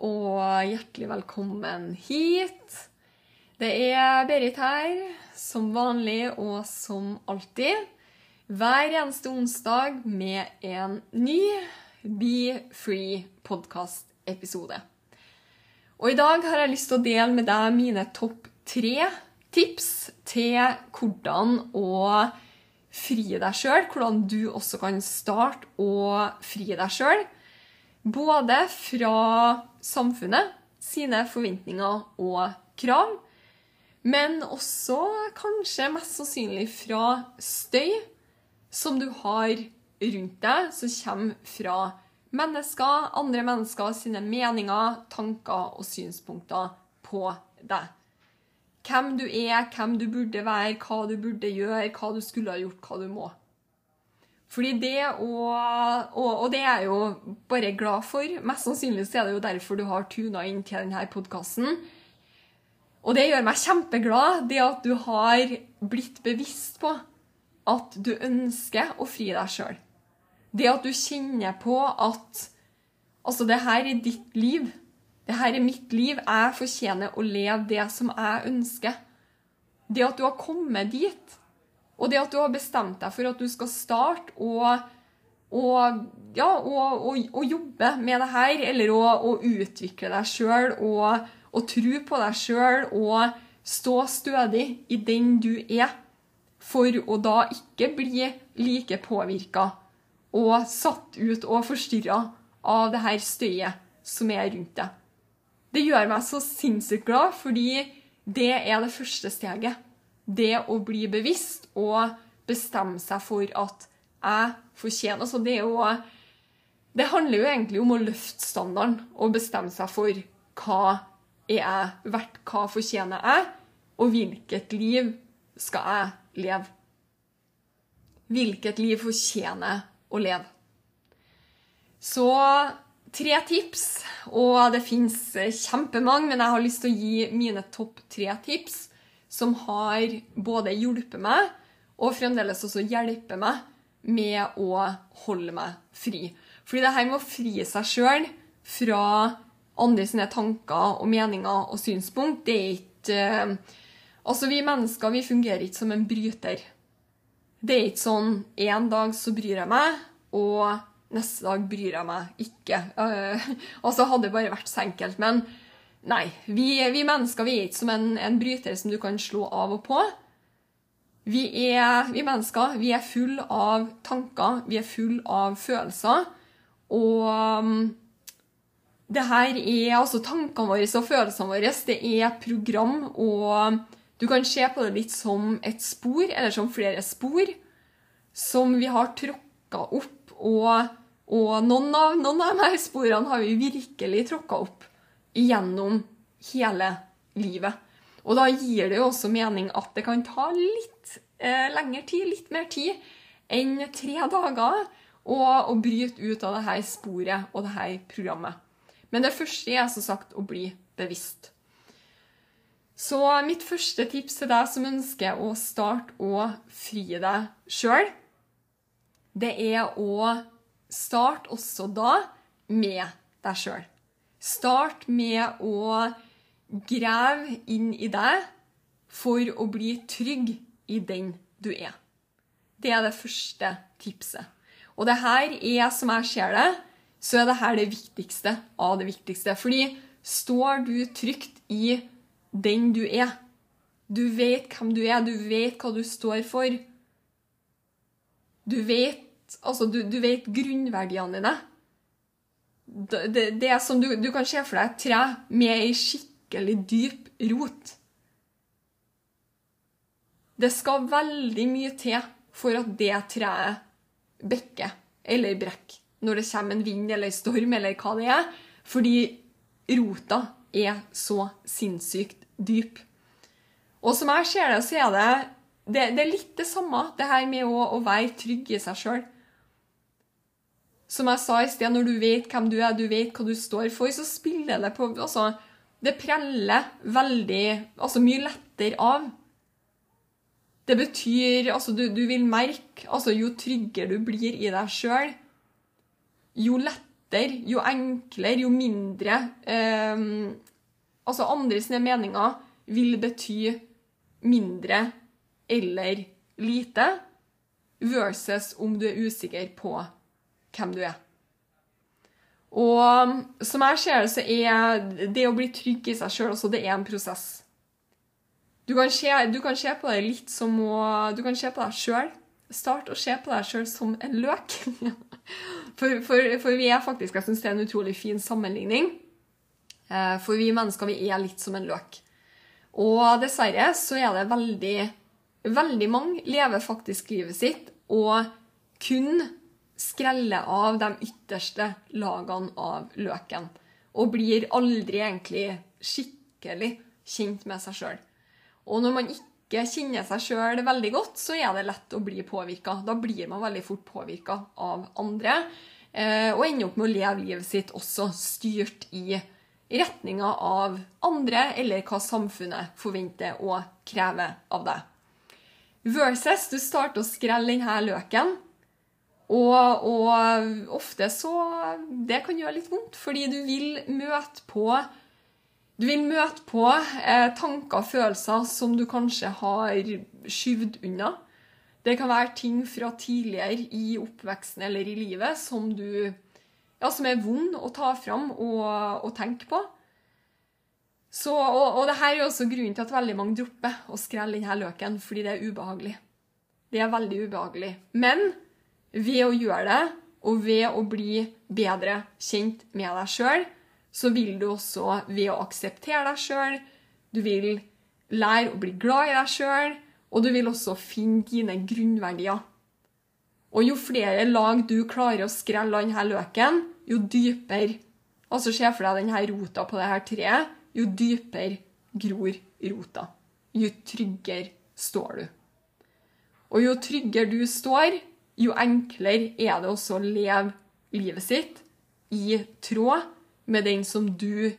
og hjertelig velkommen hit. Det er Berit her, som vanlig og som alltid. Hver eneste onsdag med en ny Be Free-podkast-episode. Og i dag har jeg lyst til å dele med deg mine topp tre tips til hvordan å fri deg sjøl. Hvordan du også kan starte å fri deg sjøl. Både fra samfunnet sine forventninger og krav, men også kanskje mest sannsynlig fra støy som du har rundt deg, som kommer fra mennesker, andre mennesker sine meninger, tanker og synspunkter på deg. Hvem du er, hvem du burde være, hva du burde gjøre, hva du skulle ha gjort, hva du må. Fordi det og, og, og det er jeg jo bare glad for. Mest sannsynlig er det jo derfor du har tuna inn til denne podkasten. Og det gjør meg kjempeglad, det at du har blitt bevisst på at du ønsker å fri deg sjøl. Det at du kjenner på at altså, det her er ditt liv. Det her er mitt liv. Jeg fortjener å leve det som jeg ønsker. Det at du har kommet dit, og det at du har bestemt deg for at du skal starte å og, ja, og, og, og jobbe med det her, eller å, utvikle deg sjøl og, og tro på deg sjøl og stå stødig i den du er, for å da ikke bli like påvirka og satt ut og forstyrra av det her støyet som er rundt deg. Det gjør meg så sinnssykt glad, fordi det er det første steget. Det å bli bevisst og bestemme seg for at jeg fortjener altså det, jo, det handler jo egentlig om å løfte standarden og bestemme seg for hva er jeg verdt, hva fortjener jeg, og hvilket liv skal jeg leve. Hvilket liv fortjener jeg å leve? Så tre tips, og det fins kjempemange, men jeg har lyst til å gi mine topp tre tips som har både hjulpet meg og fremdeles også hjelper meg med å holde meg fri. Fordi det her med å fri seg sjøl fra andre sine tanker og meninger og synspunkt, det er ikke eh, Altså, vi mennesker vi fungerer ikke som en bryter. Det er ikke sånn en dag så bryr jeg meg, og neste dag bryr jeg meg ikke. Uh, altså, hadde det bare vært så enkelt. Men nei, vi, vi mennesker vi er ikke som en, en bryter som du kan slå av og på. Vi, er, vi mennesker vi er full av tanker, vi er full av følelser. Og um, det her er altså tankene våre og følelsene våre. Det er program, og du kan se på det litt som et spor, eller som flere spor, som vi har tråkka opp. Og, og noen, av, noen av de sporene har vi virkelig tråkka opp gjennom hele livet. Og da gir det jo også mening at det kan ta litt eh, lengre tid, litt mer tid, enn tre dager å, bryte ut av det her sporet og det her programmet. Men det første er som sagt å bli bevisst. Så mitt første tips til deg som ønsker å starte å fri deg sjøl, det er å starte også da med deg sjøl. Start med å grave inn i deg for å bli trygg i den du er. Det er det første tipset. Og det her er, som jeg ser det, så er det her det viktigste av det viktigste. Fordi står du trygt i den du er, du vet hvem du er, du vet hva du står for, du vet, altså, du, du vet grunnverdiene dine det, det, er som du, du kan se for deg et tre med ei skikkelig dyp rot. Det skal veldig mye til for at det treet bekker eller brekker når det kommer en vind eller storm eller hva det er, fordi rota er så sinnssykt dyp. Og som jeg ser det, så er det det, det er litt det samme, det her med å, å være trygg i seg sjøl. Som jeg sa i sted, når du vet hvem du er, du vet hva du står for, så spiller det på Altså, det preller veldig Altså mye lettere av. Det betyr Altså, du, du vil merke Altså, jo tryggere du blir i deg sjøl, jo lettere, jo enklere, jo mindre eh, Altså, andre sine meninger vil bety mindre eller lite, versus om du er usikker på hvem du er. Og som jeg ser det, så er det å bli trygg i seg sjøl også, det er en prosess. Du kan, se, du kan se på det litt som å Du kan se på deg sjøl. Start å se på deg sjøl som en løk. for, for, for, vi er faktisk Jeg syns det er en utrolig fin sammenligning. Eh, for vi mennesker vi er litt som en løk. Og dessverre så er det veldig Veldig mange lever faktisk livet sitt og kun skreller av de ytterste lagene av løken. Og blir aldri egentlig skikkelig kjent med seg sjøl. Og når man ikke kjenner seg sjøl veldig godt, så er det lett å bli påvirka. Da blir man veldig fort påvirka av andre. Eh, og ender opp med å leve livet sitt også styrt i retninga av andre, eller hva samfunnet forventer og krever av deg. Versus du starter å skrelle denne løken. Og, og, ofte så Det kan gjøre litt vondt, fordi du vil møte på Du vil møte på eh, tanker og følelser som du kanskje har skyvd unna. Det kan være ting fra tidligere i oppveksten eller i livet som, du, ja, som er vond å ta fram og, og tenke på. Så, og, og her er også grunnen til at veldig mange dropper å skrelle denne løken, fordi det er ubehagelig. Det er veldig ubehagelig. Men ved å gjøre det, og ved å bli bedre kjent med deg sjøl, så vil du også, ved å akseptere deg sjøl, du vil lære å bli glad i deg sjøl, og du vil også finne dine grunnverdier. Og jo flere lag du klarer å skrelle av denne løken, jo dypere Altså Se for deg denne rota på dette treet jo dypere gror rota. Jo tryggere står du. Og jo tryggere du står, jo enklere er det også å leve livet sitt i tråd med den som du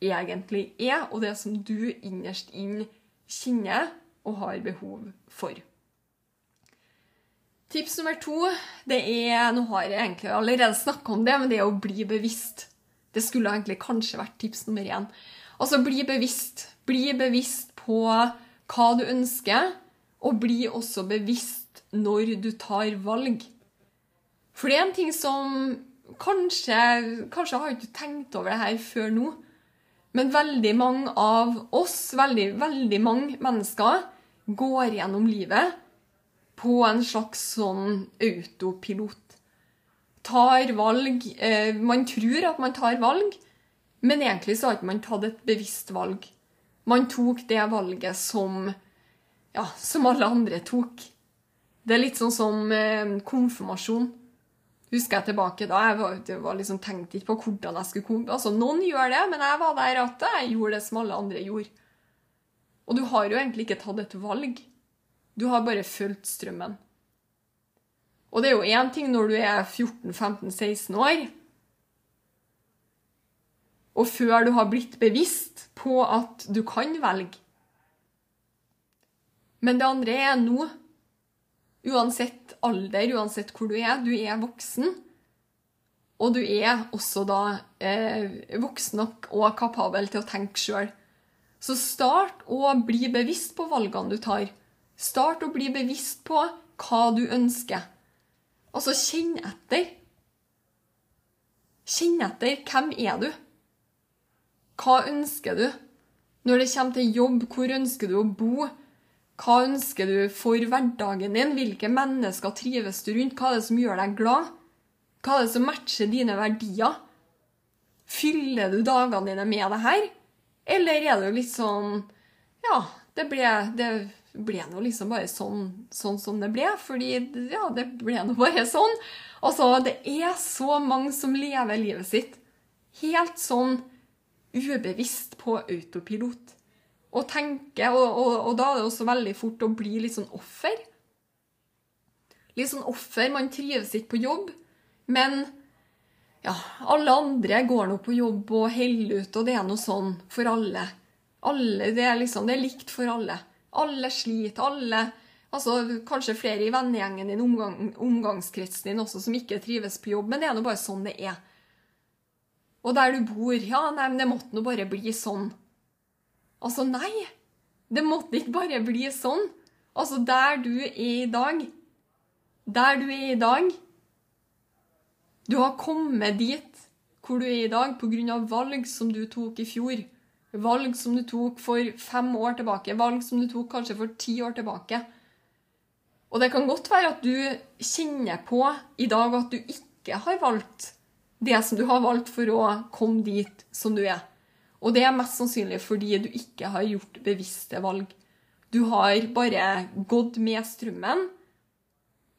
egentlig er, og det som du innerst inn kjenner og har behov for. Tips nummer to det er Nå har jeg egentlig allerede snakka om det, men det er å bli bevisst. Det skulle egentlig kanskje vært tips nummer én. Altså, bli bevisst. Bli bevisst på hva du ønsker, og bli også bevisst når du tar valg. For det er en ting som Kanskje, kanskje har ikke tenkt over det her før nå, men veldig mange av oss, veldig, veldig mange mennesker, går gjennom livet på en slags sånn autopilot. Tar valg eh, Man tror at man tar valg, men egentlig så har ikke man tatt et bevisst valg. Man tok det valget som ja, som alle andre tok. Det er litt sånn som eh, konfirmasjon. Husker jeg tilbake da. Jeg var, var liksom, tenkte ikke på hvordan jeg skulle komme. Altså, Noen gjør det, men jeg var der at jeg gjorde det som alle andre gjorde. Og du har jo egentlig ikke tatt et valg. Du har bare fulgt strømmen. Og det er jo én ting når du er 14-15-16 år, og før du har blitt bevisst på at du kan velge. Men det andre er nå. Uansett alder, uansett hvor du er. Du er voksen. Og du er også da eh, voksen nok og kapabel til å tenke sjøl. Så start å bli bevisst på valgene du tar. Start å bli bevisst på hva du ønsker. Altså, kjenn etter. Kjenn etter. Hvem er du? Hva ønsker du? Når det kommer til jobb, hvor ønsker du å bo? Hva ønsker du for hverdagen din? Hvilke mennesker trives du rundt? Hva er det som gjør deg glad? Hva er det som matcher dine verdier? Fyller du dagene dine med det her? Eller er det jo litt sånn Ja, det ble Det ble nå liksom bare sånn, sånn som det ble. Fordi ja, det ble nå bare sånn. Altså, det er så mange som lever livet sitt helt sånn ubevisst på autopilot. Og tenker, og, og, og da er det også veldig fort å bli litt sånn offer. Litt sånn offer. Man trives ikke på jobb, men ja, alle andre går nå på jobb og holder ut, og det er noe sånn for alle. alle det, er liksom, det er likt for alle. Alle sliter. alle altså Kanskje flere i vennegjengen din, omgang, omgangskretsen din også, som ikke trives på jobb, men det er nå bare sånn det er. Og der du bor Ja, nei, men det måtte nå bare bli sånn. Altså, nei. Det måtte ikke bare bli sånn. Altså, der du er i dag Der du er i dag Du har kommet dit hvor du er i dag pga. valg som du tok i fjor. Valg som du tok for fem år tilbake. Valg som du tok kanskje for ti år tilbake. Og det kan godt være at du kjenner på i dag at du ikke har valgt det som du har valgt for å komme dit som du er. Og det er mest sannsynlig fordi du ikke har gjort bevisste valg. Du har bare gått med strømmen.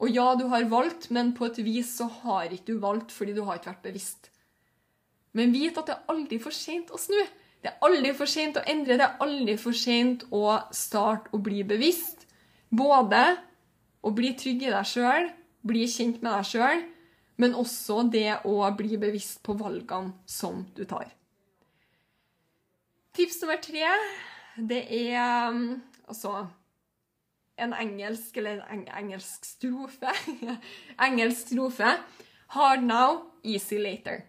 Og ja, du har valgt, men på et vis så har ikke du valgt fordi du har ikke vært bevisst. Men vit at det er aldri for seint å snu. Det er aldri for seint å endre. Det er aldri for seint å starte å bli bevisst. Både å bli trygg i deg sjøl, bli kjent med deg sjøl, men også det å bli bevisst på valgene som du tar. Tips nummer tre, det er um, altså en engelsk eller en engelsk strofe. engelsk strofe. Hard now, easy later.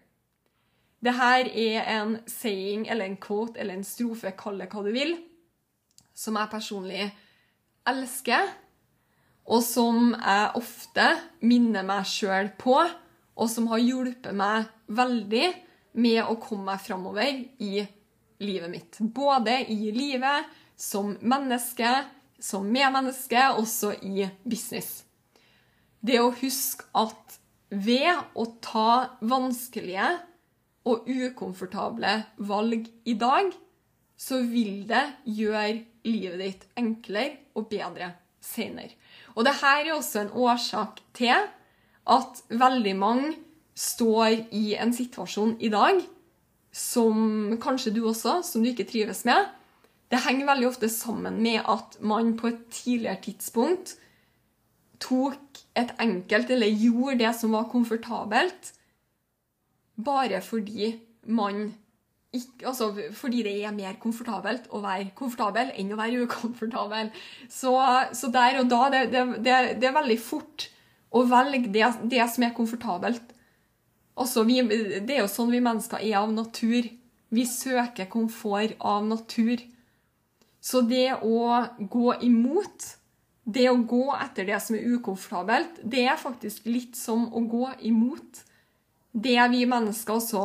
Det her er en saying eller en quote eller en strofe, kall det hva du vil, som jeg personlig elsker, og som jeg ofte minner meg sjøl på og som har hjulpet meg veldig med å komme meg framover i livet mitt. Både i livet, som menneske, som medmenneske, også i business. Det å huske at ved å ta vanskelige og ukomfortable valg i dag, så vil det gjøre livet ditt enklere og bedre senere. Og dette er også en årsak til at veldig mange står i en situasjon i dag som kanskje du også, som du ikke trives med. Det henger veldig ofte sammen med at man på et tidligere tidspunkt tok et enkelt, eller gjorde det som var komfortabelt, bare fordi man ikke, altså fordi det er mer komfortabelt å være komfortabel enn å være ukomfortabel. Så, så der og da det, det, det, er veldig fort å velge det, det som er komfortabelt. Altså, vi, det er jo sånn vi mennesker er av natur. Vi søker komfort av natur. Så det å gå imot, det å gå etter det som er ukomfortabelt, det er faktisk litt som å gå imot det vi mennesker også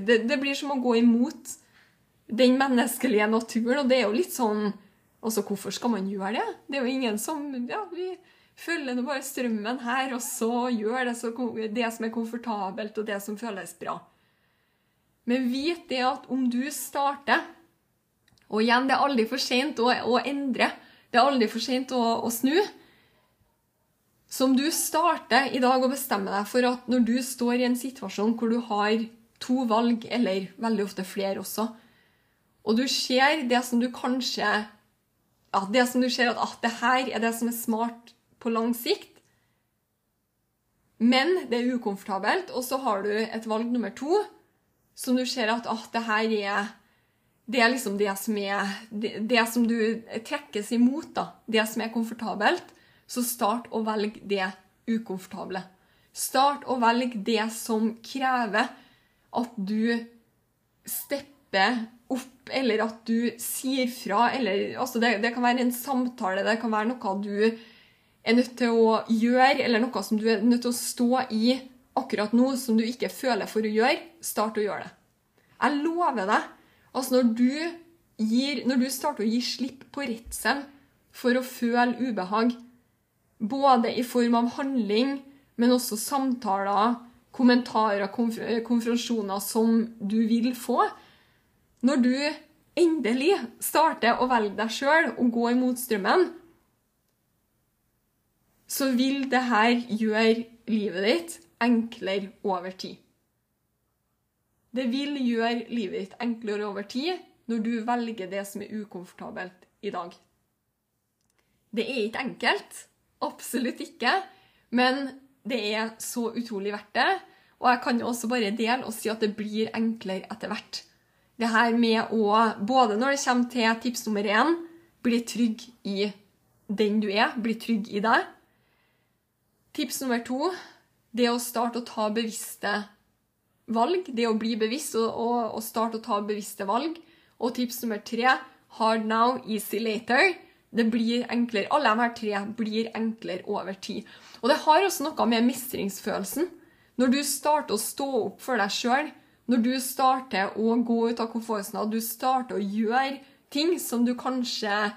det, det blir som å gå imot den menneskelige naturen, og det er jo litt sånn Altså, hvorfor skal man gjøre det? Det er jo ingen som Ja, vi følger nå bare strømmen her, og så gjør det, så, det som er komfortabelt, og det som føles bra. Men vit det at om du starter Og igjen, det er aldri for sent å, å, endre. Det er aldri for sent å, å snu. Så om du starter i dag og bestemmer deg for at når du står i en situasjon hvor du har to valg, eller veldig ofte flere også, og du ser det som du kanskje ja, det som du ser at ah, det her er det som er smart på lang sikt. Men det er ukomfortabelt. Og så har du et valg nummer to som du ser at ah, det her er det er liksom det som er det, det, som du trekkes imot, da. Det som er komfortabelt. Så start å velge det ukomfortable. Start å velge det som krever at du stepper opp, eller at du sier fra. Eller, altså det, det kan være en samtale, det kan være noe du er nødt til å gjøre, eller noe som du er nødt til å stå i akkurat nå, som du ikke føler for å gjøre, start å gjøre det. Jeg lover deg. Altså, når du, gir, når du starter å gi slipp på redselen for å føle ubehag, både i form av handling, men også samtaler, kommentarer, konf konfrontasjoner som du vil få Når du endelig starter å velge deg sjøl og gå imot strømmen, så vil det her gjøre livet ditt enklere over tid. Det vil gjøre livet ditt enklere over tid når du velger det som er ukomfortabelt i dag. Det er ikke enkelt. Absolutt ikke. Men det er så utrolig verdt det. Og jeg kan jo også bare dele og si at det blir enklere etter hvert. Det her med å, både når det kommer til tips nummer én, bli trygg i den du er, bli trygg i deg. Tips nummer to, det å starte å ta bevisste valg. Det å bli bevisst og, og, og starte å ta bevisste valg. Og tips nummer tre, hard now, easy later. Det blir enklere. Alle de her tre blir enklere over tid. Og det har også noe med mestringsfølelsen. Når du starter å stå opp for deg sjøl, når du starter å gå ut av komfortsonen, du starter å gjøre ting som du kanskje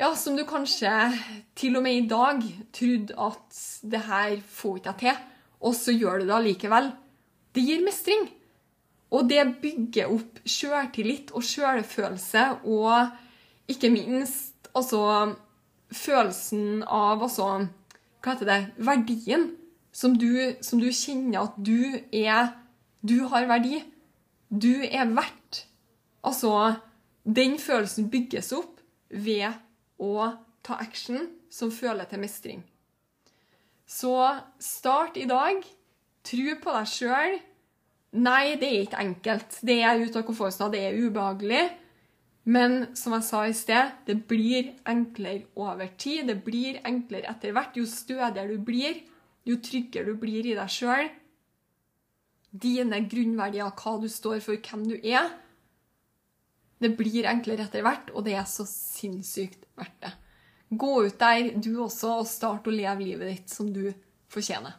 ja, som du kanskje til og med i dag trodde at det her får ikke jeg til, og så gjør du det allikevel. Det gir mestring. Og det bygger opp sjøltillit og sjølfølelse og ikke minst altså følelsen av altså Hva heter det? Verdien som du, som du kjenner at du er Du har verdi. Du er verdt. Altså Den følelsen bygges opp ved å ta action som føler til mestring. Så start i dag. Tro på deg sjøl. Nei, det er ikke enkelt. Det er ute av komfortsonen, det er ubehagelig. Men som jeg sa i sted, det blir enklere over tid. Det blir enklere etter hvert. Jo stødigere du blir, jo tryggere du blir i deg sjøl. Dine grunnverdier, hva du står for, hvem du er. Det blir enklere etter hvert, og det er så sinnssykt verdt det. Gå ut der, du også, og start å leve livet ditt som du fortjener.